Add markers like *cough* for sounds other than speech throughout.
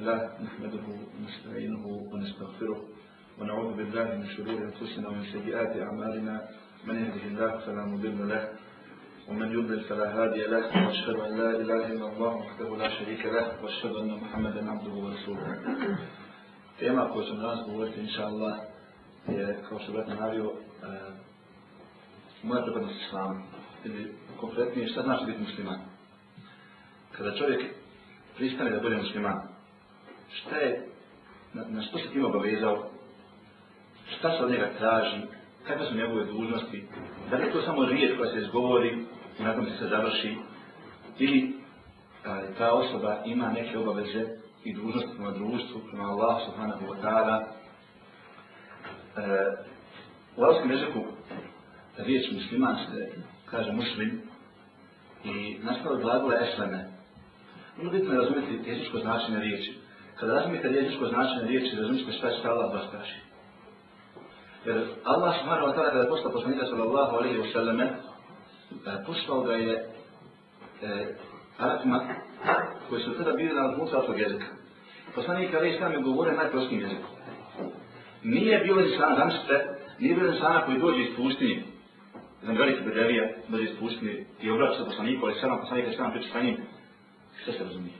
الله نحمده ونستعينه ونستغفره ونعوذ بالله من شرور أنفسنا ومن سيئات أعمالنا من يهده الله فلا مضل له ومن يضلل فلا هادي له واشهد ان لا اله الا الله وحده لا شريك له واشهد ان محمدا عبده ورسوله Tema koju الناس بورت ان شاء الله هي kao što brat navio, moja pripadnost islamu. Ili konkretnije, šta znači biti musliman? Kada čovjek pristane da bude musliman, šta je, na, na što se tim obavezao, šta se od njega traži, kakve su njegove dužnosti, da li je to samo riječ koja se izgovori i nakon se završi, ili a, ta osoba ima neke obaveze i dužnosti prema društvu, prema Allah subhanahu wa ta'ala. E, u arabskom jeziku riječ musliman se kaže muslim i nastavno glagola esleme. Ono bitno je razumjeti tešičko značenje riječi. Kada razumijete jezičko značenje riječi, razumijete šta će Allah vas praši. Jer Allah subhanahu wa ta'ala kada je poslao poslanika sallallahu alaihi wa sallam, e, poslao ga je e, Arakma, koji su tada bili na mutratog jezika. Poslanik alaihi sallam je govore najprostim jezikom. Nije bio insana, dam se pre, nije bio insana koji dođe iz pustinje, jedan veliki bedelija, dođe iz pustinje, ti je obraća sa poslaniku, ali sallam, poslanik alaihi sallam priča sa njim, sve se razumije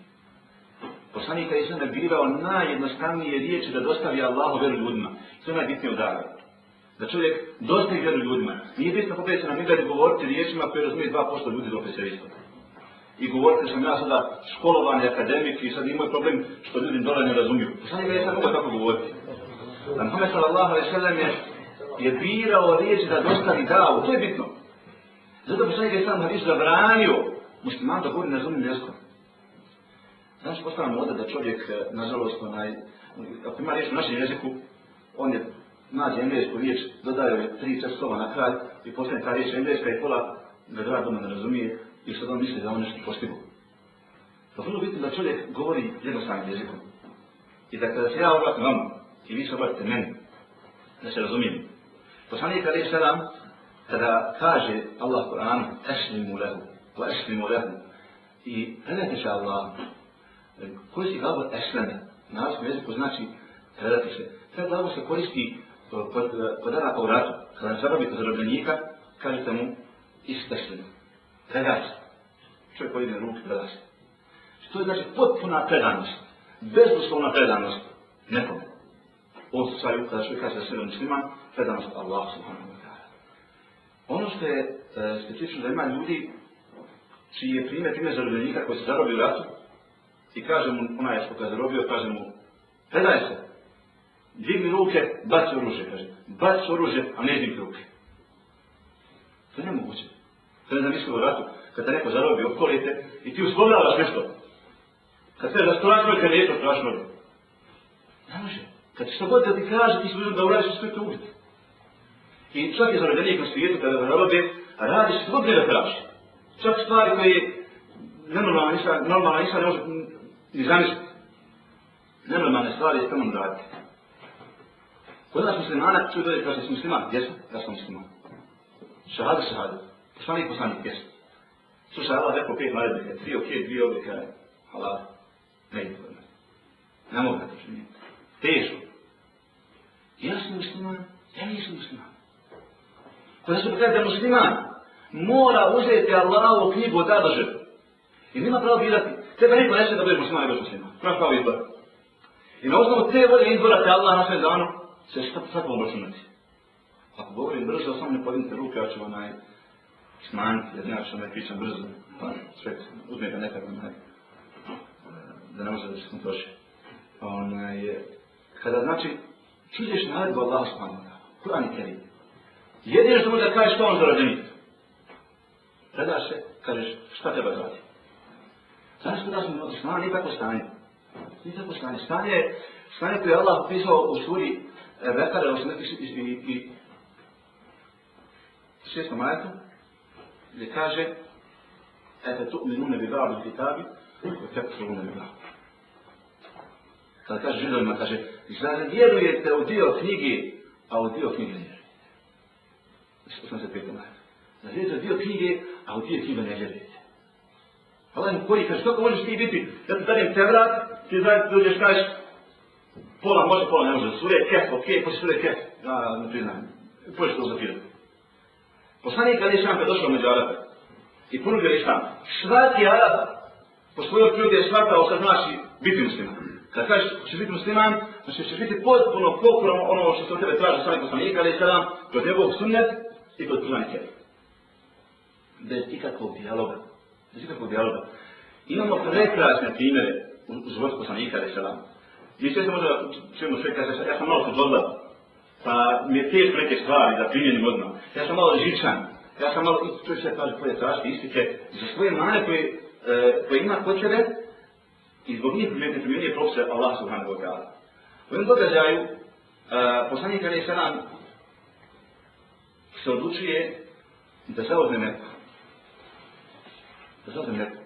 poslanika je sveme birao najjednostavnije riječi da dostavi Allahu veru ljudima. Sve najbitnije udara. Da čovjek dostavi veru ljudima. Nije bitno kako će nam igrati govoriti riječima koje razumije 2% ljudi dok se isto. I govorite sam ja sada školovani akademik i sad imao problem što ljudi dole ne razumiju. Poslanika je sad mogao tako govoriti. Da Muhammed sallallahu alaihi sallam je, je birao riječi da dostavi davu. To je bitno. Zato poslanika je sad na više zabranio muslimanu da govori na razumijem jeskom. Znaš, postava moda da čovjek, eh, nažalost, onaj, ako ima riječ u našem jeziku, on je nađe englesku riječ, dodaju je tri čas slova na kraj i postane ta riječ engleska i pola ga grad doma ne razumije i sad on misli da on nešto postigu. Pa vrlo bitno da čovjek govori jednostavnim jezikom. I da kada se ja obratim vam i vi se obratite meni, da se razumijem. Poslanik Ali Salam, kada kaže Allah Kur'an, eslimu lehu, pa eslimu lehu, i predajte se Allahu, E, koji si glavu esrana, na ovom jeziku znači predati se. Sve glavu se koristi e, podara e, po vratu, kada se zarobi kod zarobljenika, kažete mu istešljeno. Predaj se. Čovjek pojedine ruke predaj se. Što je znači potpuna predanost, bezuslovna predanost nekome. On se stvari ukada čovjek kaže da se muslima, predanost Allah subhanahu wa ta'ala. Ono što je e, specifično da ima ljudi čiji je primjer, primjer zarobljenika koji se zarobi u ratu, I kaže mu, onaj što ga zarobio, kaže mu, predaj se, dvigni ruke, baci oružje, kaže, baci oružje, a ne dvigni ruke. To nije moguće. To je zamislivo ratu, kad te neko zarobi, okolite, i ti uspogljavaš nešto. Kad te rastoraš moj kredit, rastoraš moj. Ne može. Kad što god da ti kaže, ti smo da uradiš sve to uvijek. I čak je zavedenije kroz svijetu, kada ga zarobi, radiš sve gdje da praviš. Čak stvari koje je nenormalna, ništa, normalna, ništa, ne može, I zamislite, nenormalne stvari je tamo raditi. Kod nas muslimana čuje dođe kaže, jesi musliman? Jesu, ja sam musliman. Šahada, šahada. Šta mi poslani, jesu. Slušaj, Allah rekao pet naredbe, tri okej, okay, dvije obje kraje. Allah, ne ide kod nas. Ne mogu da to činiti. Teško. Ja sam musliman, ja nisam musliman. Kod nas pokazati da musliman mora uzeti Allahovu knjigu od Adaže. I nima pravo birati. Tebe niko neće da budeš musliman nego musliman. Nema pravo izbor. I na osnovu te volje izbora te Allah na sve dano će šta sad vam obračunati. Ako govorim brzo, samo ne podinite ruke, ja ću vam naj... smanjiti, jer nema što me pričam brzo. Pa, sve, uzme ga nekako naj... da ne može da se sam toši. Onaj, kada znači, čuđeš na redbu Allah smanjena, Kur'an i Kerim. Jedino što može da kažeš to on za rođenicu. Predaš se, kažeš šta treba zvati. Zašto da smo imali stanje? Nikako stanje. Nikako stanje. Stanje je, stanje koje je Allah pisao u suri eh, Bekara, ono se i, i, i, i šestom majetu, gdje kaže Ete tu minu ne bivao na kitabi, u tebi tu ne bivao. Kada kaže židovima, kaže, zar vjerujete u dio knjige, a u dio knjige ne vjeruje? 85. majetu. Zar vjerujete u dio knjige, a u dio knjige ne vjeruje? Allah mu koji kaže, kako možeš ti biti, da ti stavim te vrat, ti znači da uđeš, kažeš, pola može, pola ne može, sure kef, ok, pa sure kef, da, ne priznam, pođeš to zapirati. Poslanik kada je šan kad došao među Arabe, i ponudio je šan, svaki Arab, po svojoj prirodi je svatao, sad znači, biti muslima. Kad kažeš, ćeš biti musliman, znači ćeš biti potpuno pokorom ono što se od tebe traži sami poslanik, ali i sada, kod njegovog sunnet i kod prvanike. Bez ikakvog dijaloga, Bez znači, ikakvog dijaloga. Imamo prekrasne primjere u, u životu poslanika, da je selam. Mi sve se možda čujemo sve, kaže, ja sam malo sudodlav, pa mi je teško neke stvari da primjenim odmah. Ja sam malo žičan, ja sam malo, to se kaže, koje strašne ističe, za svoje mane koje, e, koje ima potrebe, i zbog njih primjenite primjenije profesor Allah subhanahu wa ta'ala. U jednom događaju, e, poslanik Ali Isanam se odlučuje da se ozme neko. To je sasvim lijepo.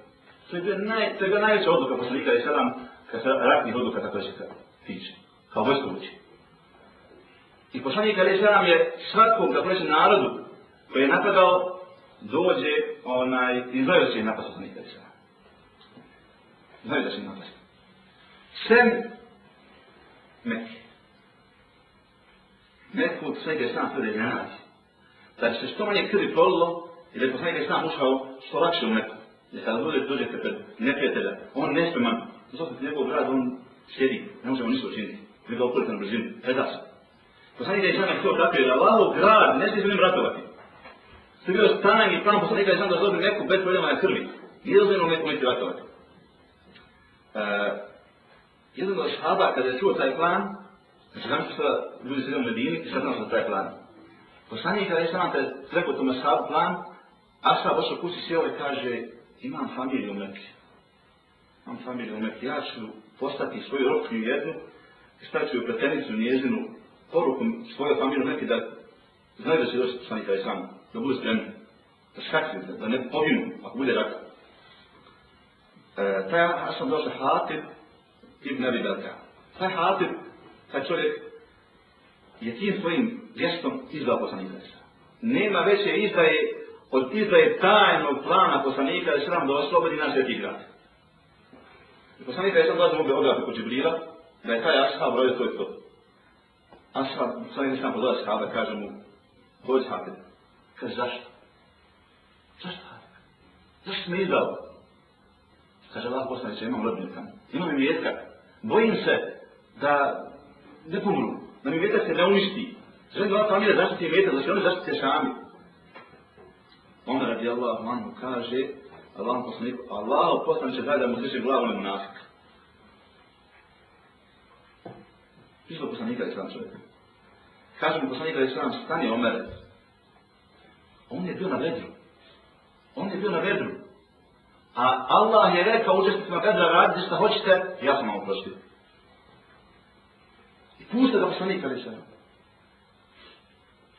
To je naj, to najveća odluka poslika i sadam, kad se ratnih odluka tako će se tiče. Kao vojsko uči. I poslanik Ali Sadam je svakom, kako reći, narodu koji je napadao, dođe onaj, i znaju da će napast poslanik Ali Sadam. Znaju da će napast. Sem Mekke. Mekke od svega je sam prvi granati. Da će se što manje krvi prolilo, jer je poslanik Ali Sadam ušao što lakše u Mekke da kada dođe dođe pred neprijatelja, on nespreman, zato se njegov grad, on sjedi, ne možemo ništa učiniti, ne ga okolite na brzinu, predas. Poslani ga je sam nekako kako je, da lavo grad, ne smije se njim ratovati. Sve bio stanan i plan, poslani ga je sam da zove neku bez problema na krvi, nije da zove neko neće ratovati. Uh, e, jedan od šaba, kada je čuo taj plan, znači znam što sada ljudi sedi u Medini, i sad znam što taj plan. Poslani ga je sam nekako rekao tome šabu plan, a šab ošao kući sjeo i kaže, imam familiju u Mekke. Imam familiju u Mekke. Ja ću postati svoju roknju jednu i stavit ću pretenicu njezinu porukom svoje familije u Mekke da znaju da će došli poslanika i sam, da budu spremni, da skakli, da, da ne poginu, ako bude rak. E, taj Asam došao Hatib ibn Abi Belka. Taj Hatib, taj čovjek, je tim svojim gestom izdao poslanika i sam. Nema veće izdaje od izraje tajnog plana poslanika da će nam da oslobodi naš sveti grad. Poslanika je sam dolazio u Beograd kod Džibrila, da je taj Ashab broj to je to. Ashab, sam je sam podlazio Ashab, da kaže mu, koji je Ashab? Kaže, zašto? Zašto Ashab? Zašto mi izdao? Kaže, Allah poslanica, imam rodnika, imam im vjetka, bojim se da ne pomru, da mi vjetka se ne uništi. Želim da vam tamo ide zaštiti vjetka, znači oni zaštiti se sami. Omer radi Allah manhu kaže, Allah poslaniku, Allah poslan će daj da mu sviše glavu na munafika. Pisao poslanika Islana čovjeka. Kaže mu poslanika Islana, stani Omer. On je bio na vedru. On je bio na vedru. A Allah je rekao učestnicima Bedra, radite šta hoćete, ja sam vam oprostio. I pušta ga poslanika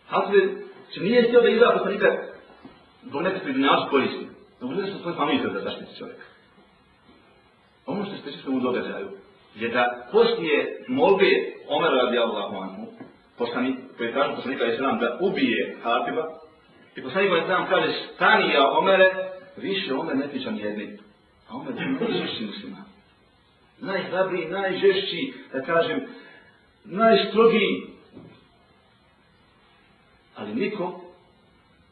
Ali se, če nije htio da izgleda poslanika, zbog neke pridunjavske korisne. Zbog ljudi su svoje familije da zaštiti čovjeka. Ono što se čisto u događaju je da poslije molbe Omer radi Allah Anhu, poslani, koji kažu poslanika Islam da ubije Hatiba, i poslanik Omer Islam kaže stani ja Omere, više Omer ne pričam jedni. A Omer je najžešći muslima. Najhrabriji, najžešći, da kažem, najstrogiji. Ali niko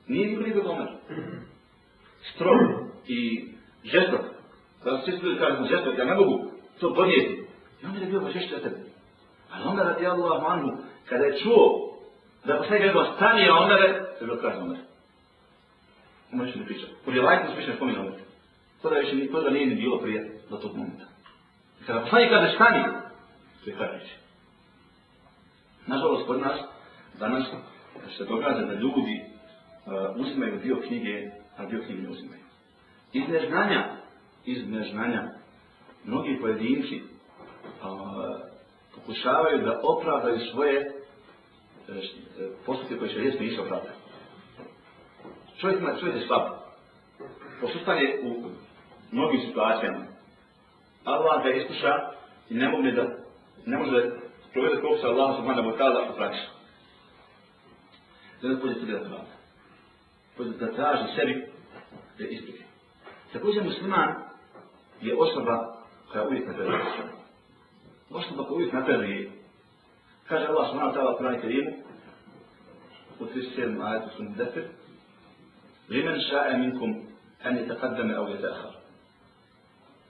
Nije niko nije domaš. Strog i žestok. Kada svi studi kažem žestok, ja ne mogu to podnijeti. I onda je bio baš ješće tebe. Ali onda radi Allah manu, kada je čuo da posle njega jednog stanija Omere, je bilo kraj Omer. Ono više ne priča. Kod je lajkno se više ne spominje Omer. To da više nikoga nije ni bilo prije do tog momenta. I kada posle njega kaže stani, to je kraj priče. Nažalost, kod nas, danas, kad se događa da ljudi Eh, uzimaju dio knjige, a dio knjige ne uzimaju. Iz neznanja, iz neznanja, mnogi pojedinci a, eh, pokušavaju da opravdaju svoje eh, postupke koje će rijeti nisu opravdaju. Čovjek ima čovjek je slab. Posustan je u mnogim situacijama. Allah ga iskuša i ne mogne da ne može provjeriti koliko se Allah subhanahu wa ta'ala u praksi. Zato pođe ti da pravda. od da traži sebi da izbjeđe. Također musliman je osoba koja uvijek napreduje. Osoba koja uvijek napreduje. Kaže Allah s.a. wa ta'ala u Kur'an Kerimu u 37. ajetu sun Zafir Limen ša'e minkum an au aw yata'akhkhar.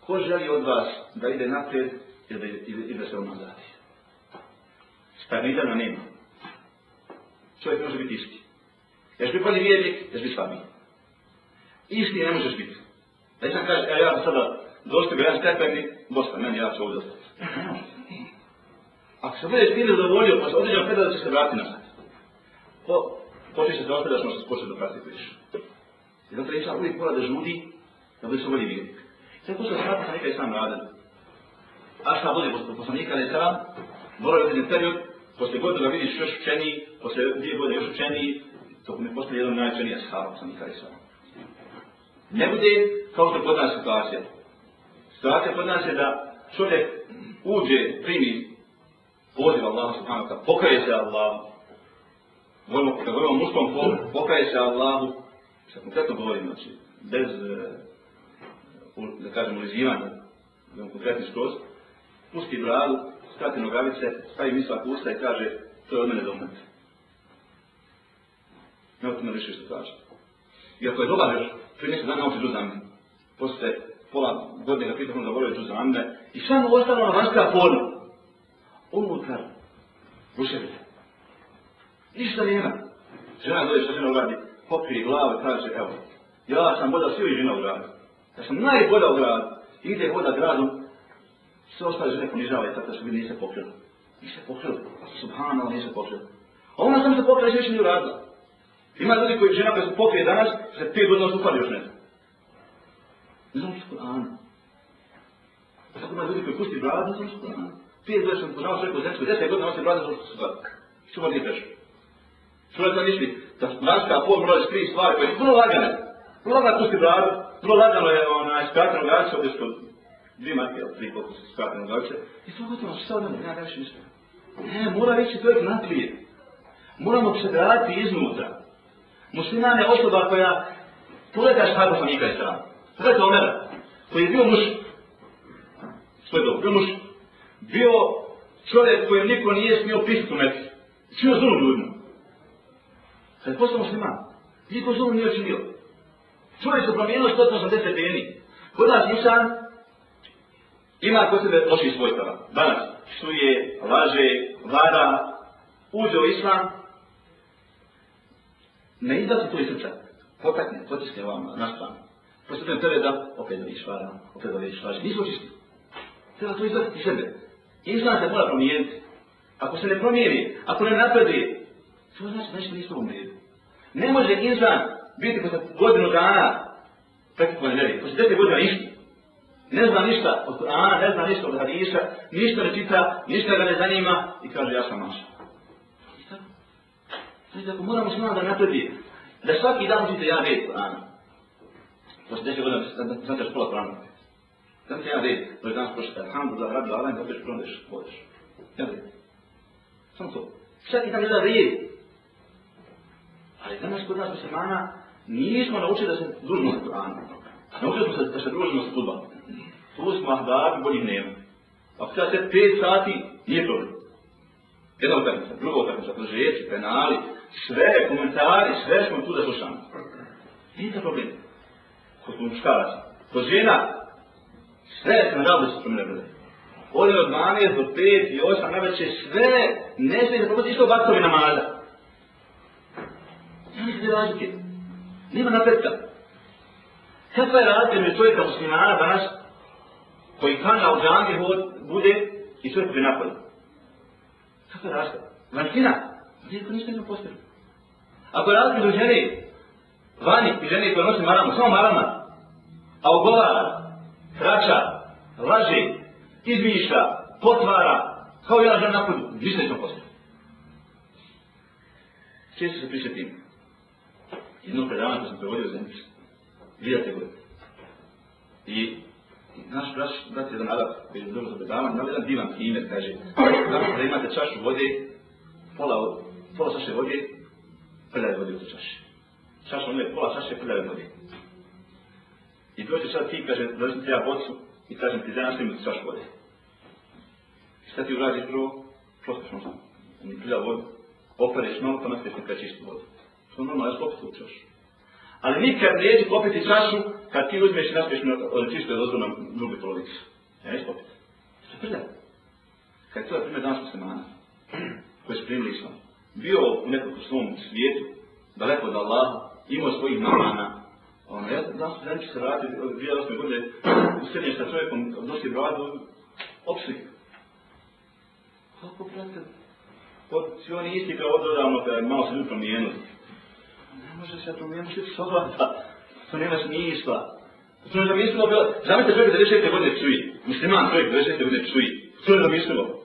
Ko želi od vas da ide naprijed ili da ide, se on nazadi? Stanidana nema. Čovjek može biti isti. Jel bi bolji vjernik, jel bi sva bilo. Isti ne možeš biti. Da sam kaže, ja sam sada došli bi jedan stepeni, bosta, meni ja ću ovdje ostati. Ako se budeš ti ne zadovoljio, pa se određen predat će se vrati na sad. Po, počeš se zaostavljaš, možda se počeš da pratiti više. I zato Isa uvijek pora da žudi, da budeš bolji vjernik. Sve to se sada sam nikad i sam radan. A šta bude, poslanika ne sam, moraju određen period, poslije godina vidiš još učeniji, poslije dvije godine još učeniji, to ne postane jedan najčanija shava, sam ih kada Ne bude kao što kod nas situacija. Situacija kod nas je da čovjek uđe, primi poziv Allah subhanahu ta'ala, pokaje se Allahu. Volimo, kada volimo muškom polu, pokaje se Allahu. Sa konkretno govorim, znači, bez, e, da kažem, ulizivanja, imam konkretni skroz, pusti bradu, skrati nogavice, stavi misla kusta i kaže, to je od mene do mene. Ne o tome više što kaže. I ako je dobar još, prije nekog dana nauči džuz amne. Posle pola godine ga pitam da volio džuz amne. I sve mu ostalo na vanjska polja. Unutar. Ruševite. Ništa nema. Žena dođe što žena uradi. Pokrije glavu i kaže, evo. Ja sam boda svi žena u gradu. Ja sam najbolja u gradu. Ide voda gradom. Sve ostale žene ponižavaju tako da su bili nije se pokrili. Nije se pokrili. Subhanallah, nije se pokrili. A ona sam se pokrila i žena nije uradila. Ima ljudi koji žena kad se pokrije danas, se pet godina stupali još ne zna. Ne znam što Kur'an. Tako ima ljudi koji pusti bradu, ne znam što Kur'an. Pet godina sam požao čovjeku u zemsku, deset godina nosi bradu, ne znam što Kur'an. Što mora nije prešao. Što je to nišli? Da vraska, a pol mora iz tri stvari, koje su vrlo lagane. Vrlo lagano pusti bradu, vrlo lagano je ona iskratena gaća, ovdje što dvije marke, ali tri koliko se iskratena gaća. I to gotovo, što sad nema, ne, mora reći, to je natrije. Moramo se graditi iznutra. Musliman je osoba koja pogleda šta ko sam nikad je sram. Pogleda Omer, koji je bio muš, svoj dobro, bio muš, bio čovjek kojem niko nije smio pisati u metri. Čio zunom ljudima. Kad je postao musliman, niko zunom nije činio. Čovjek se promijenio 180 stepeni. Kod nas Isan ima kod sebe loših svojstava. Danas, suje, laže, vlada, uđe u Islam, ne izda se to iz srca, potakne, potiske vam na stranu. Prosto to je da opet da vidiš vara, opet da vidiš vara, nisu očišni. Treba to izvaditi sebe. Islam se mora promijeniti. Ako se ne promijeni, ako ne napreduje, to znači da nešto nisu umrijeti. Ne može Islam biti posle godinu dana, tako ko ne veri, posle deset godina išli. Ne zna ništa od Kur'ana, ne zna ništa od Hadisa, ništa ne čita, ništa ga ne zanima i kaže ja sam mašan. Znači dakle, da moramo s da napredi, da svaki dan učite jedan red Kur'ana. To se desio godinu, sam te škola Kur'ana. Sam te jedan red, to je danas prošli, alhamdu, da rabbi, alam, da opet prondeš, vodeš. Samo to. Svaki dan jedan red. Ali danas kod nas muslimana nismo naučili da se družimo na Kur'ana. Naučili smo se da se družimo s kudba. Tu smo ahdavi, bolji nema. Ako treba se pet sati, nije problem. Jedna utakmica, druga utakmica, to žeći, penali, sve komentari, sve smo tu da slušamo. Nije to problem. Kod muškaraca. Kod žena, sve se nadal da se promene Od 12 do 5 i 8 na večer, sve ne smije da propusti što vaktovi namaza. Nema se te razlike. Nema napretka. Kakva je razlika među čovjeka muslimana danas, koji kanja u džambi hod, bude i sve kupi napolje? Kakva je razlika? Vanština? Nije to ništa ima postavljeno. Ako je razmi žene vani i žene koje nosi maramu, samo marama, a ugovara, hraća, laže, izmišlja, potvara, kao ja žena napolju, više nećemo postati. Često se priča tim. Jednom predavanju koji sam prevodio za Englišu. Vidate gore. I naš braš, brat je jedan adak, koji je dobro za predavanje, ali jedan divan primjer, kaže, da imate čašu vode, pola, pola čaše vode, prljave vode u tu čaši. Čaša ono je pola čaše prljave vode. I dođe sad ti kaže, dođem ti ja vodcu i kažem ti zajedno što imam čaš vode. I šta ti uradiš prvo? Prostaš možda. Ni prlja vodu. Opereš nogu pa nastaješ nekaj čistu vodu. To je normalno, ja što opet tu čašu. Ali nikad neće popiti čašu kad ti uzmeš i nastaješ od čistoj dozvu na drugoj polovici. Ja neće popiti. To je prljava. Kaj to je primjer danas muslimana? Koji su primili islamu? bio u nekom svom svijetu, daleko od Allah, imao svojih namana. Ono, ja znam se, neću se raditi, od 2008. godine, u srednje sa čovjekom, došli u radu, opšli. Kako, brate, od cijoni isti kao odavno, kada je malo se ljudi promijenuti. Ne može se promijenuti soba, da, to nema smisla. To je zamislilo, zamislite čovjek da 26. godine čuji, musliman čovjek da 26. godine čuji, to je zamislilo.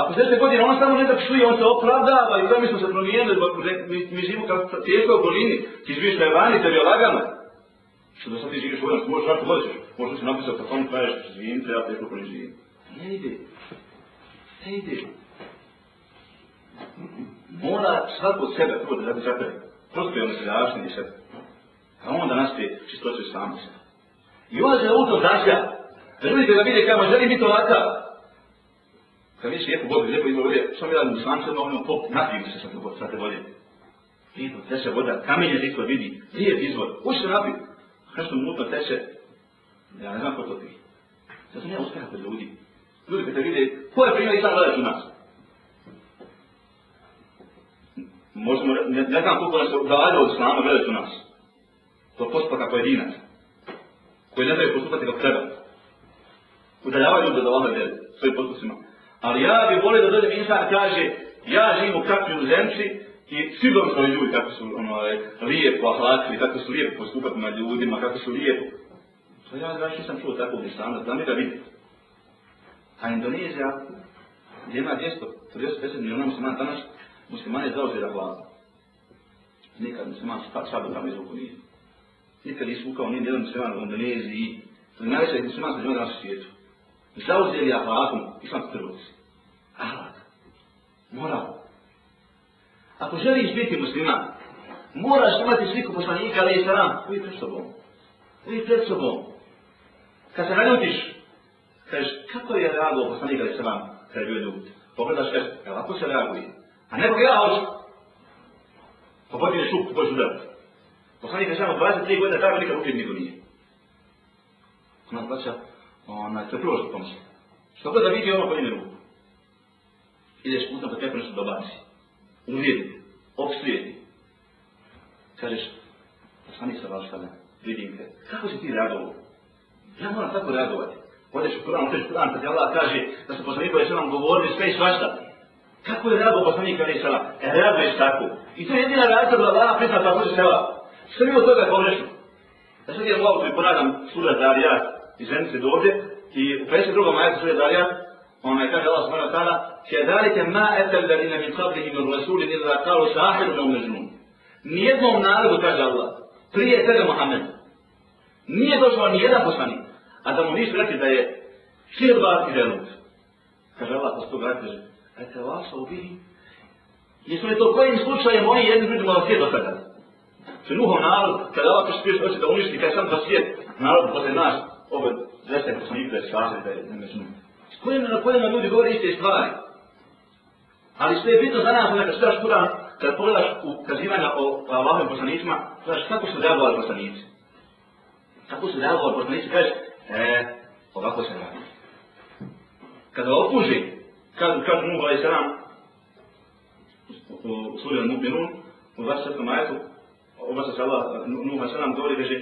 Ako sljedeće godine on samo ne zapisuje, on se opravdava i to mi smo se promijenili, mi, živimo kao sa tijekoj okolini, ti živiš na Evani, tebi je lagano. Što da sad ti živiš uvijek, možeš kako hoćeš, možda si napisao pa sam kažeš, izvijem te, ja tijekoj okolini živim. Ne ide, ne ide. Mora svatko od sebe prvo da zati sebe, prosto je ono se zavšni i sebe. A onda nastaje čistoće sami sebe. I ulaze u to zašlja, želite da vidite kako, želi biti ovakav, Kad mi ono, se lijepo godine, lijepo ima vode, sam jedan muslan se odmah pop, napijem se sa te vode. Lijepo, gdje se voda, kamenje nitko vidi, gdje je izvor, ko se napi? Nešto mutno teče, ja ne znam ko to pije. Sad sam ja uspjeha kod ljudi. Ljudi kad te vide, ko je primio Islana gledati u nas? Možemo, ne, ne znam koliko nas udavljaju od Islana gledati u nas. To je postupaka pojedinac. Koji ne znaju postupati kako treba. Udaljavaju ljudi od Allaha vjeru, svojim postupcima. Ali ja bih volio da dođe insan kaže, ja živim u kakvi u zemci i svi dobro svoji ljudi, kako su ono, ovaj, lijepo ahlatili, kako su lijepo postupati na ljudima, kako su lijepo. Pa ja ga nisam čuo tako u Islana, da mi ga vidim. A Indonezija, gdje ima 250 miliona muslimana danas, musliman je zauzir da hvala. Nikad musliman se tako sada tamo izvuku nije. Nikad nisu ukao nijedan musliman u Indoneziji, to je najveća muslimanska džema danas u svijetu zauzeli aparatom islamske revolucije. Ahlak. Moral. Ako želiš biti musliman, moraš imati sliku poslanika, ali i sram, uvijek pred sobom. Uvijek pred sobom. Kad se naljutiš, kažeš, kako je reagovao poslanika, ali i sram, kada je bio ljubit? Pogledaš, kažeš, ja, kako se reaguje? A ne ja hoću. Pa potine šup, ti pa pođeš u drvo. Poslanika, sram, 23 godina, tako nikad uvijek niko nije. Ona plaća, onaj, to je prvo što pomisli. Što god da vidi ono pojene ruku. Ideš putom, pa te prvo što dobaci. Umiri, obslijedi. Kažeš, pa sam nisam vaš kada, vidim te. Kako si ti reagovao? Ja moram tako reagovati. Odeš u Kur'an, odeš u Kur'an, kad je Allah kaže da su poslanik koji se nam govorili sve i svašta. Kako je reagovao poslanik koji se nam? E, reaguješ tako. I to je jedina reakcija da Allah prizna tako se nam. Sve mi od toga je pogrešno. Ja sad je u autu i ponadam sura za Arijat izvenite do ovdje i u 52. majetu sve dalje, ona je kaže Allah subhanahu wa ta'ala, će dalite ma etel da ina min sabri ima rasuli nila da kao sahiru na umežnu. Nijednom narodu, kaže Allah, prije tebe Muhammed, nije došao ni jedan poslanik, a da mu nisu rekli da je širbar i renut. Kaže Allah, posto ga rekli, rekao Allah sa ubihi, jesu li to kojim slučajem oni jedni drugi malo svijet dosadali? Znači, Se nuho narod, kada Allah kaže spiješ, hoće da uništi, kaže sam za svijet, narod posle nas, ove zvete poslanikove stvari da je nemežnuti. na kojima ljudi govore iste stvari. Ali što je bitno za nas, kad znači, štaš kuran, kad pogledaš ukazivanja o Allahovim poslanicima, kažeš kako su reagovali poslanici. Kako su reagovali poslanici, kažeš, e, ovako se radi. Kada opuži, kažu, kažu mu, ovaj sram, u suri Al-Mubinun, u vas sve majetu, u vas sve Allah, Nuh Hasanam govori, kaže,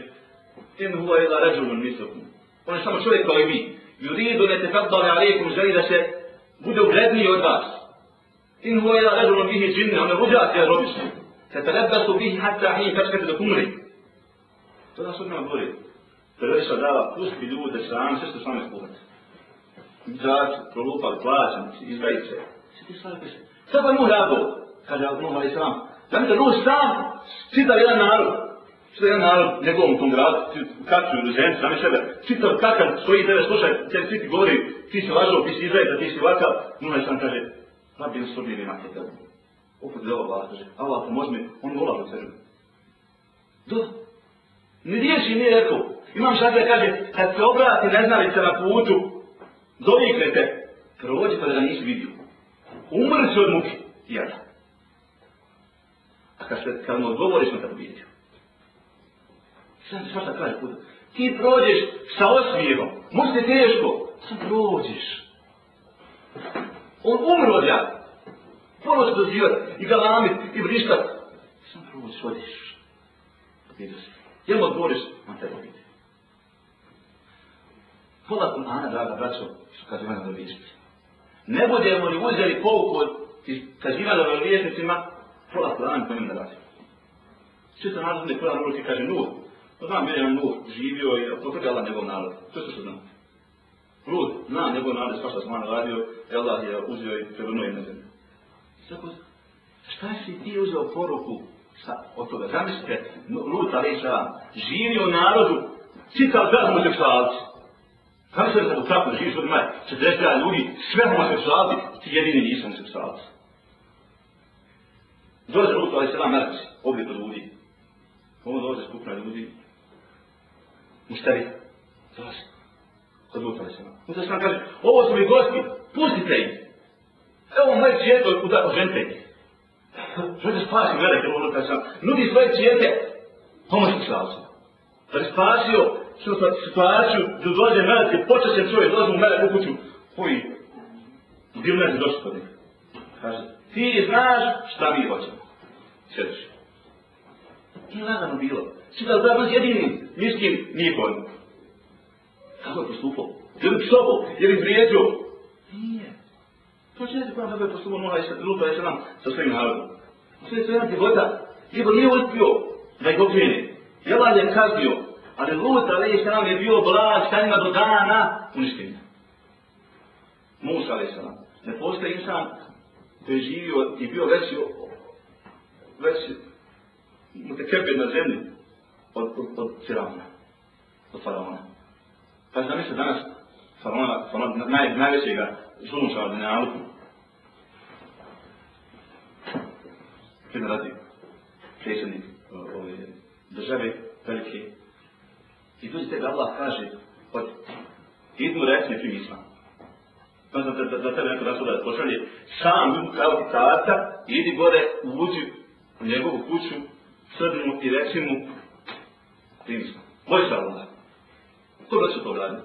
in huva ila ređulun mislokum. On je samo čovjek kao i vi. Juridu ne te fadbali alaikum, želi da se bude ugledniji od vas. In huo ila rađu on bihi džinne, on je vođa ti robiš. Se te lebe su bihi hatta hini, kad ćete dok umri. To da sudnjama govori. Prvešta dava, pusti ljude, sram, sve što s vami spuhati. Zat, prolupak, plaćan, izbajit se. Se ti slavite se. Sada pa nuh rabo, kaže Al-Nuh ali sram. Da mi da nuh sam, čitav jedan narod. Čitav jedan narod, njegovom tom gradu, kakšu, u zemci, sami sebe čitav kakav stoji tebe, slušaj, te svi ti govori, ti si lažao, ti si izrajeta, ti si vakav, Nuhaj sam kaže, na bilo srbi ili makje tebe. Uput je ovo kaže, Allah pomoži mi, on mi ulažu tebe. Do. Ne riješi, nije rekao. Imam šakve, kaže, kad se obrati neznalice na putu, dovikajte, prođi pa da ga nisi vidio. Umri se od muki, jada. A kad, se, kad mu odgovoriš na tebe vidio. Sve, svašta kaže, putu. Ti prođeš sa osmijevom, možda je teško, sa prođeš. On umrođa, ponos do zivot, i galamit, i vrištat. Sam prođeš, odiš. Vidu se. Jel mu odgovoriš, on te pobiti. Pola kumana, draga braćo, što kaže Ivana do vijesnici. Ne budemo li uzeli pouku od kaživana do vijesnicima, pola kumana po pa njim ne razi. Čisto nazivne, pola kumana, kaže, nuk, Znam Mirjam Nur, živio je, potvrdi Allah njegov narod. Sve što se zna. Lud, zna njegov narod, sva što smo ono radio, Allah je uzio i prebrnuo jedne zemlje. Sako, šta si ti uzeo poruku sa, od toga? Zamislite, Lud, ali i sam, živio narodu, čitav da homoseksualci. Kako se u trapu živi svoj maj, 40 ljudi, sve homoseksualci, ti jedini nisu homoseksualci. Dođe Lud, ali i sam, merci, ovdje kod ljudi. Ovo dolaze skupna ljudi, mušteri, dolazi. Odlutali se nam. Znači nam kaže, ovo su mi gosti, pustite ih. Evo moje čijete, udako, žente ih. *laughs* Žente spasi, gledajte, ovo kaže sam. Nudi svoje čijete, pomoći se dolazi. Da je spasio situaciju, da dođe melek, je počeo se čovjek, dolazi mu melek u kuću. Koji? Bilo ne znam došli kod njega. Kaže, ti znaš šta mi hoćemo. Sjetiš. Nije lagano bilo. Svi da zna nas jedinim, niskim, nikom. Kako je postupao? Je li psovo? Je li vrijeđo? Nije. To će neće kojem je postupao Nuhaj Šalam sa svojim narodom. Sve je svojim narodom divota. Ibo nije uspio da ih odmijeni. Jelan je kaznio. Ali Lut, ali je nam je bio blag sa njima do dana uništenja. Musa, ali je Ne postoje insan koji je živio i bio veći, veći, mu te na zemlji, od, od, od Firavna, od Faraona. Pa znam se danas Faraona, Faraona naj, najvećega zunuša od Nenaluku. Kada radi predsjednik ove države, velike, i tu se Allah kaže, od idnu resne primisma. Pa znam da, da, tebe neko da sada pošalje, sam ljubu kao ti tata, idi gore, uđi u njegovu kuću, srbimo i reci mu, Krivi smo. Moj se Allah. Ko da su to gradili?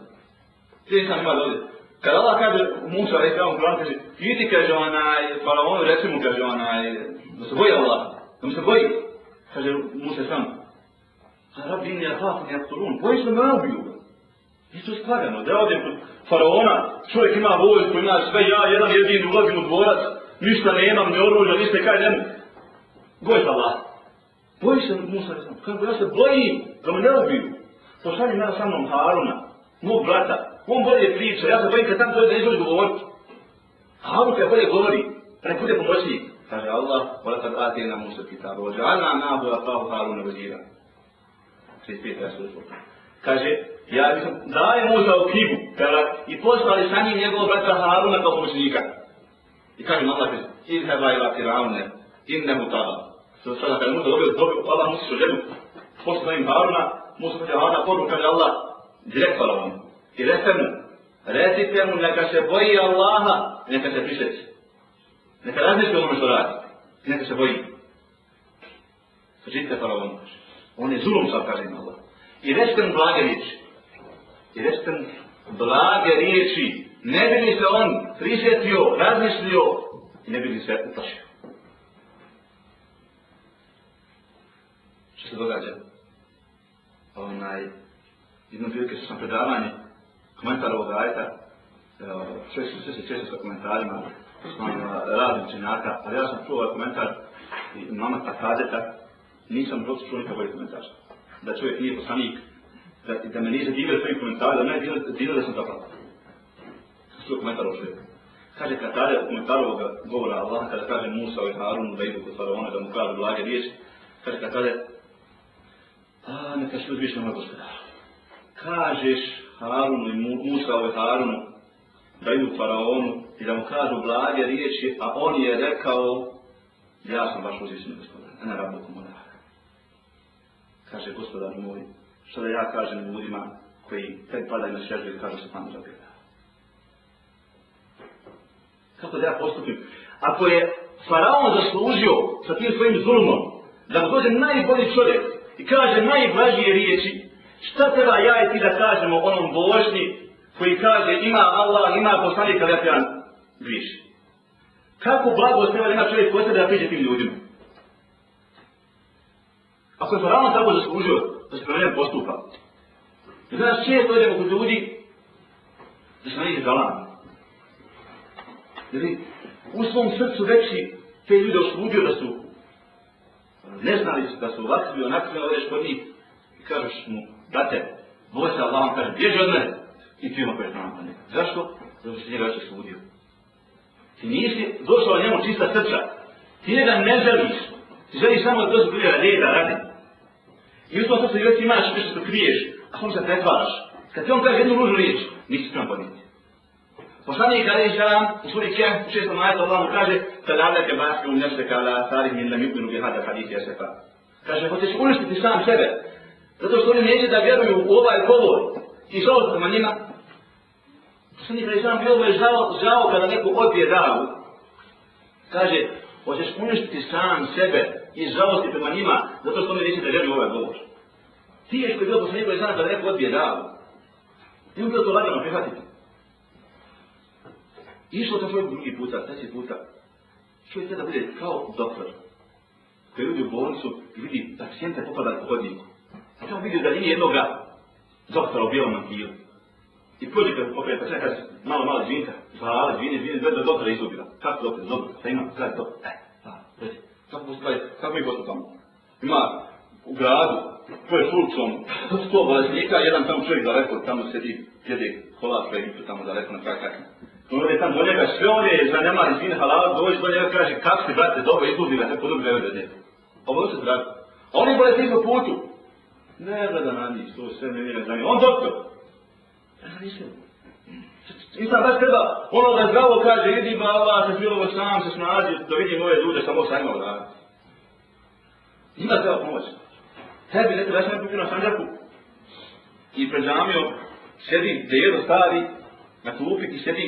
Krivi sam ima dobiti. Kada Allah kaže Musa, ali kao Kur'an kaže, vidi kaže onaj, faraon, reci mu kaže onaj, da se boji Allah, da mu se boji. Kaže Musa sam. Kaže, rabbi, ni ja hlasa, ni ja turun, boji se da me ubiju. I to stvarano, da odem kod faraona, čovjek ima vojsku, ima sve, ja jedan jedin ulazim u dvorac, ništa nemam, ne oružja, ništa, kaj nemu. Boji se Allah. Boji se Musa Islam. Kako ja se bojim da me ne ubiju. Pošalje nas sa mnom Haruna, mog brata. On bolje priča, ja se bojim kad tam dođe da izvoli govoriti. Harun kada bolje govori, da pa ne bude pomoći. Kaže Allah, vola sad ati na Musa kitabu. Ođe, ana na boja pravo Haruna vezira. 35. službu. Kaže, ja mislim, daj Musa u knjigu, kada i poslali sa njim njegovog brata Haruna kao pomoćnika. I kaže, mama kaže, in heba ila tiravne, in ne mutabala. Sada sada kada Musa dobio dobio Allah Musi su ženu, posle na im Haruna, Musa kada je Haruna poruku, kaže Allah, direktno na ono. I rekte mu, recite mu neka se boji Allaha, neka se prišeći. Neka razmišlja ono što radi, neka se boji. Sažite faraon, kaže. On je zulom sad, kaže im Allah. I rečite mu blage riječi. I rečite mu blage riječi. Ne bi li se on prisjetio, razmišljio, ne bi li se uplašio. se događa. Onaj, jednom prilike sam predavanje komentara ovog ajta, sve su sve se često sa komentarima, osnovno raznih učenjaka, ali ja sam čuo ovaj komentar i mama ta kadeta, nisam uopće čuo nikakvoj ovaj komentar. Da čovjek nije poslanik, da, da me nije zadivio svojim komentarima, da me je zadivio da sam to pratio. Sam čuo komentar ovog čovjeka. Kaže Katare u komentaru ovoga govora Allaha, kada kaže Musa i Harunu da idu kod Faraona da mu kaže blage riječi, kaže Katare, A, neka se odviš na gospodara. Kažeš Harunu i Musa ovoj Harunu da idu faraonu i da mu kažu blage riječi, a on je rekao, ja sam baš uzvišen gospodar, ne rabu komodar. Kaže gospodar moj, što da ja kažem ljudima koji tek padaju na sježu i kažu se pan zabira. Kako da ja postupim? Ako je faraon zaslužio sa tim svojim zulmom, da mu dođe najbolji čovjek, i kaže najvažnije riječi, šta treba ja i ti da kažemo onom bošnji koji kaže ima Allah, ima poslanik, ali ja ti vam griši. Kako blago treba da ima čovjek koji se da priđe tim ljudima? Ako je faraon tako zaslužio, da se prvenem postupa. Da znaš često idemo kod ljudi, da se na njih zalan. Jer u svom srcu veći te ljude osluđuju da su ne znali su da su vlasti bio onakvi, ali ješ kod njih. I kažeš mu, brate, boj se Allah, on kaže, bježi od mene. I ti ima koji je tamo ne. Zašto? Zato što si njega će sudio. Ti nisi došao njemu čista srca. Ti njega ne želiš. Ti želiš samo da to zbrije reda, radi. I u tom srcu još imaš nešto što kriješ, a on se pretvaraš. Kad ti on kaže jednu ružnu riječ, nisi prema podniti. Poslanik Ali Isalam u suri Kehf u šestom majetu Allah mu kaže Tadale ke baske u nešteka ala sari min lam yukminu bihada hadithi asefa. Kaže, hoćeš uništiti sam sebe, zato što oni neće da vjeruju u ovaj govor i zovu prema njima. Poslanik Ali Isalam bilo je žao, žao kada neko odbije davu. Kaže, hoćeš uništiti sam sebe i zovu prema njima, zato što oni neće da vjeruju u ovaj govor. Ti ješ koji je bilo poslanik Ali Isalam kada neko odbije davu. Ti je bilo to lagano prihvatiti išlo da čovjek drugi puta, treći puta, čovjek treba da bude kao doktor. Kada ljudi u bolnicu vidi pacijente popadan u hodniku, kao vidi da nije jednoga doktora u bijelom mantiju. I prođe kad opet pa čekaj, malo, malo džinka, hvala, džine, džine, džine, da doktora izubila. Kako doktor, dobro, sa imam, sad je doktor, e, sad, pa, kako postoje, kako je gotovo tamo? Ima u gradu, to je fulčom, sto balesnika, jedan tamo čovjek daleko, tamo sedi, sjedi, hola, sve tamo daleko na kakakne. Ovdje tam do njega, sve ovdje je za nema i sin halala, dođe do njega kaže, kak si brate, dobro, izgubi me, tako dobro gledaj od njega. Pa ovo se drago. On je bolesti po putu. Ne gleda na njih, to sve ne vjeruje za njih. On doktor. I sam baš treba, ono da zdravo kaže, idi ba, ba, se bilo ovo sam, se snađi, da vidim ove ljude, samo sam imao dana. Ima treba pomoć. Tebi, ne treba, ja sam kupio na sanđaku. I pred zamio, sedi, dedo, stari, na klupi, ti sedi,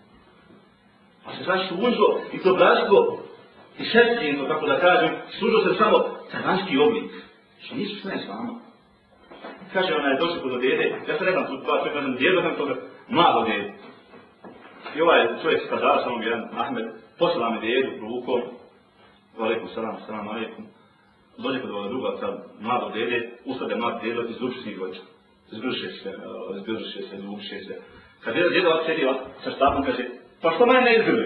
Pa se znači služilo i to bratstvo i srcinko, kako da kažem, služilo se samo za vanjski oblik. Što nisu sve s vama. Kaže, ona je došla kod dede, ja se nemam tu dva, pa to je kažem, djedo sam toga, mlado dede. I ovaj čovjek se kazala sa mnom jedan, Ahmed, poslala me dedu, rukom, Valekum salam, salam alaikum. Dođe kod ova druga, sad, mlado dede, ustade mlad dedo i zruši svih oča. Zgruše se, zgruše se, zgruše se. Kad dedo djedo sedi ovako sa štapom, kaže, Pa što mene ne izgrli?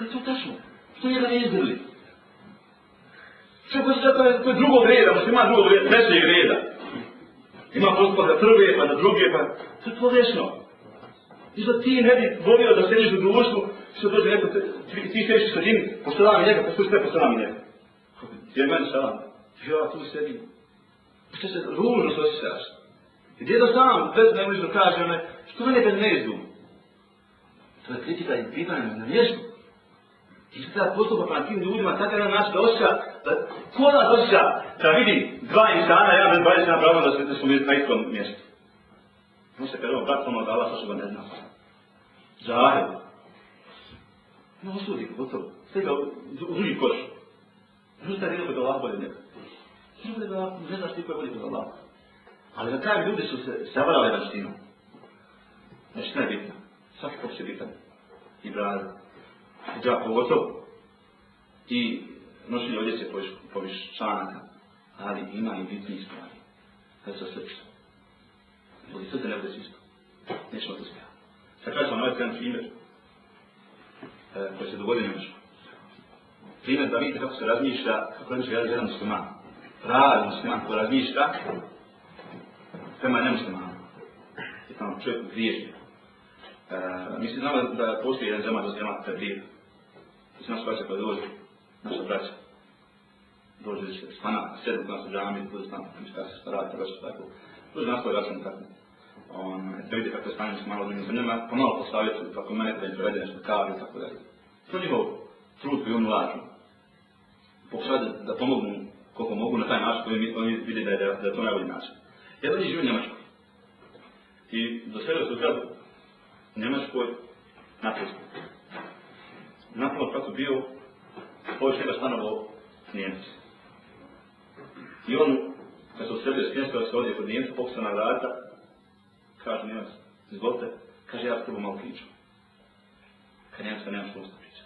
Da to tačno. Što njega ne izgrli? Čekaj, sad to je, to je drugo vreda, ima drugo vreda, treće vreda. Ima postupak za prve, pa na druge, pa... To je pogrešno. I što ti ne bi volio da sediš u društvu, što dođe neko, te, ti, ti sediš sa njim, poštadam i njega, poslušaj, poštadam i njega. Ti je meni šalam. Ja, tu sedim. Što se ružno se osjećaš? I djedo sam, bez nemožno kaže, one, što mene bez neizdumi? To je kritika i pitanje na vježbu. Ti su sada postupak na tim ljudima, sad je na nas da osjeća, da ko nas osjeća da vidi dva insana, jedan bez bajeća napravljena da se su na istom mjestu. On se kada ovo brat pomao da Allah sa suba ne zna. Zahed. Ne osudi, gotovo. Sve ga u drugi koš. Ne ustaje vidio da Allah bolje neka. Ne zna što je bolje kod Allah. Ali na kraju ljudi su se savrali na štinu. Znači, najbitno svakako će bitan i brada, i džak pogotovo, i nošenje odjece poviš, poviš čanaka, ali ima i bitni stvari. Kada se srčno. Ljudi srce ne bude svisto. Nećemo to spjeva. Sad kada ćemo na ovaj jedan primjer, e, koji se dogodio nemačko. Primjer da vidite kako se razmišlja, kako razmišlja jedan, jedan musliman. Pravi musliman koji razmišlja, prema nemuslimanu. I tamo čovjek griješnik. E, mi se znamo da postoji jedan zemat od zemata Tabrija. Mi se nas praća koja dođe, naša braća. Dođe se spana, sedu nas u džami, dođe spana, tamo šta se radi, treba se tako. Dođe nas koja račun tako. On, da vidi kako je stanje s malo drugim zemljama, pomalo postavljaju pa kako mene da im prevede nešto kavi i tako dalje. To je njihov trud koji oni ulažu. Pokušaju da, da pomognu koliko mogu na taj način koji oni vidi da je, da, da je to najbolji način. Jedan je živio Njemačko. I do sebe su gradu Njemačkoj napustio. Napravo kad su bio, pođe njega stanovo Njemci. I on, kad su sredio s Njemci, kada se odio kod Njemci, pokusio na vrata, kaže Njemac, izvolite, kaže ja s tobom malo pričam. Kad Njemca nema smusta priča.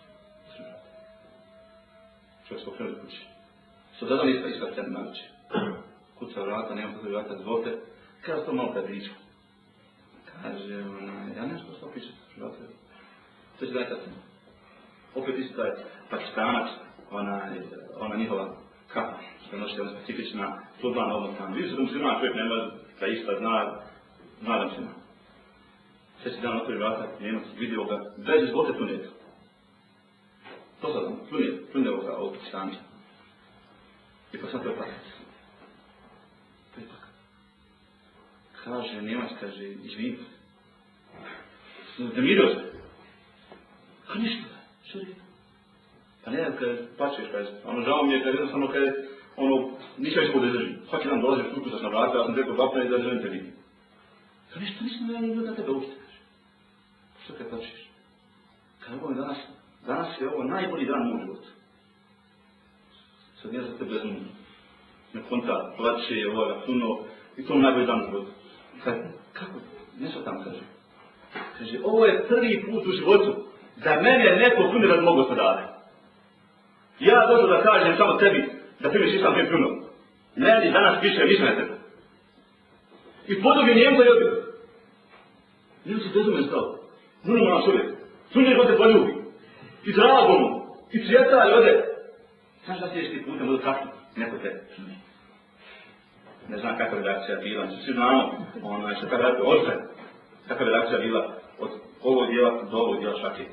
Čovjek se pokrenuo kući. Sa zadom ispa ispa sred naviče. Kuca vrata, nema kuca vrata, izvolite, kaže ja s tobom malo pričam. Kaže, ono, nešto što piše sa sveđatelj. Opet isto je pakistanac, ona, ona njihova kapa, što je nošte ona specifična sudba na ovom stanu. Vidio se da muslima čovjek nema da ista zna, zna da muslima. Sve si dan otvori vrata, njeno si vidio ga, bez izbote tu nije. To sad, tu nije, tu nije ovoga ovog pakistanca. I pa sam to je pakistanac. To je tako. Kaže, nemaš, kaže, izvinite. Zemirio se. Pa ništa. Pa ne, kada pačeš, kada se. Ono, žao mi je, kada jednostavno, kada ono, nisam ispod da izdržim. Svaki dan dolaziš, ukusaš na vrata, ja sam rekao, vapna i da želim te vidim. Pa ništa, nisam da ja nije da tebe uopšte, kaže. Pa što kada pačeš? Kada ovo je danas, danas je ovo najbolji dan u životu. Sad ja za tebe znam, na konta, plaće, ovo je puno, i to je najbolji dan u životu. Kako? Nešto tam kaže. Kaže, ovo je prvi put u životu da mene neko pljune da mogu sadade. Ja dođu da kažem samo tebi da primiš Islam pjev pljuno. Meni danas piše više na tebe. I podobi njemu da je odbio. Nijem se dozumem s tobom. Nuno moram sobje. Sunje ih ode poljubi. I drago mu. I cvjeta i ode. Znaš da ti putem od kakvu? Neko tebe. Ne znam kakva reakcija bila. Svi znamo ono što kad radite ostaje kakva je reakcija bila od ovog dijela do ovog dijela šake,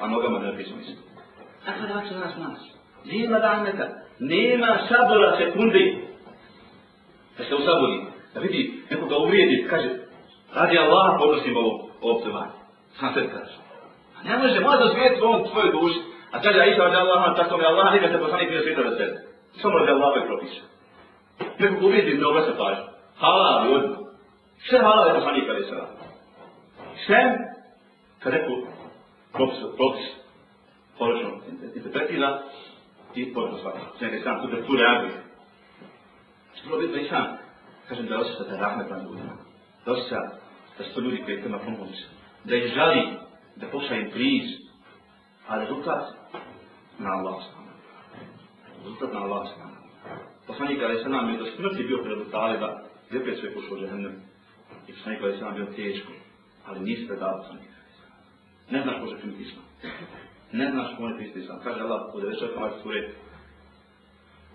a nogama ne napisao nisam. Kakva je reakcija danas nas? Nema dameta, nema sabora sekunde. Da se usabori, da vidi neko ga uvrijedi, kaže, radi Allah, podnosim ovo ovce manje. Sam sve kaže. A ne može, može da smijeti on tvoje duši. A kaže, a išta, Allah, tako mi Allah, nije te poslani prije svijeta za sebe. Samo radi Allah, ovaj propisa. Neko uvrijedi, ne obraća pažnju. Hvala, ljudi. Sve hvala da poslani prije svijeta sem kad neko propis, propis porečno interpretira i porečno svakako. Sve je sam tu da tu reagi. Vrlo bitno i sam, kažem da osjeća da je rahmet na ljudima. Da osjeća da su to ljudi koji tema pomoći. Da ih žali, da pošla im priz, a rezultat na Allah sam. Rezultat na Allah sam. Poslanik Ali Sanam je do smrti bio pred Taliba, gdje pet sve pošlo žehennem. I poslanik Ali Sanam je bio teško ali nisi predavao sam Ne znaš ko će primiti islam. Ne znaš ko će primiti islam. Kaže Allah u 9. ajta sure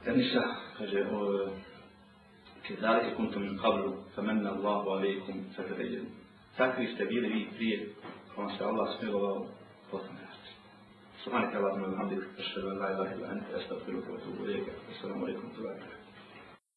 Enisa, kaže o, Kedali se kuntum in kablu, famenna Allahu alaikum, fatadajan. Takvi ste bili vi prije, kako pa vam se Allah smilovao, potom vjerci. Subhanika Allah, mojim hamdik, ašhadu an la ilaha ila anta, astagfiru kratu ulajka, assalamu alaikum, tu vajtara.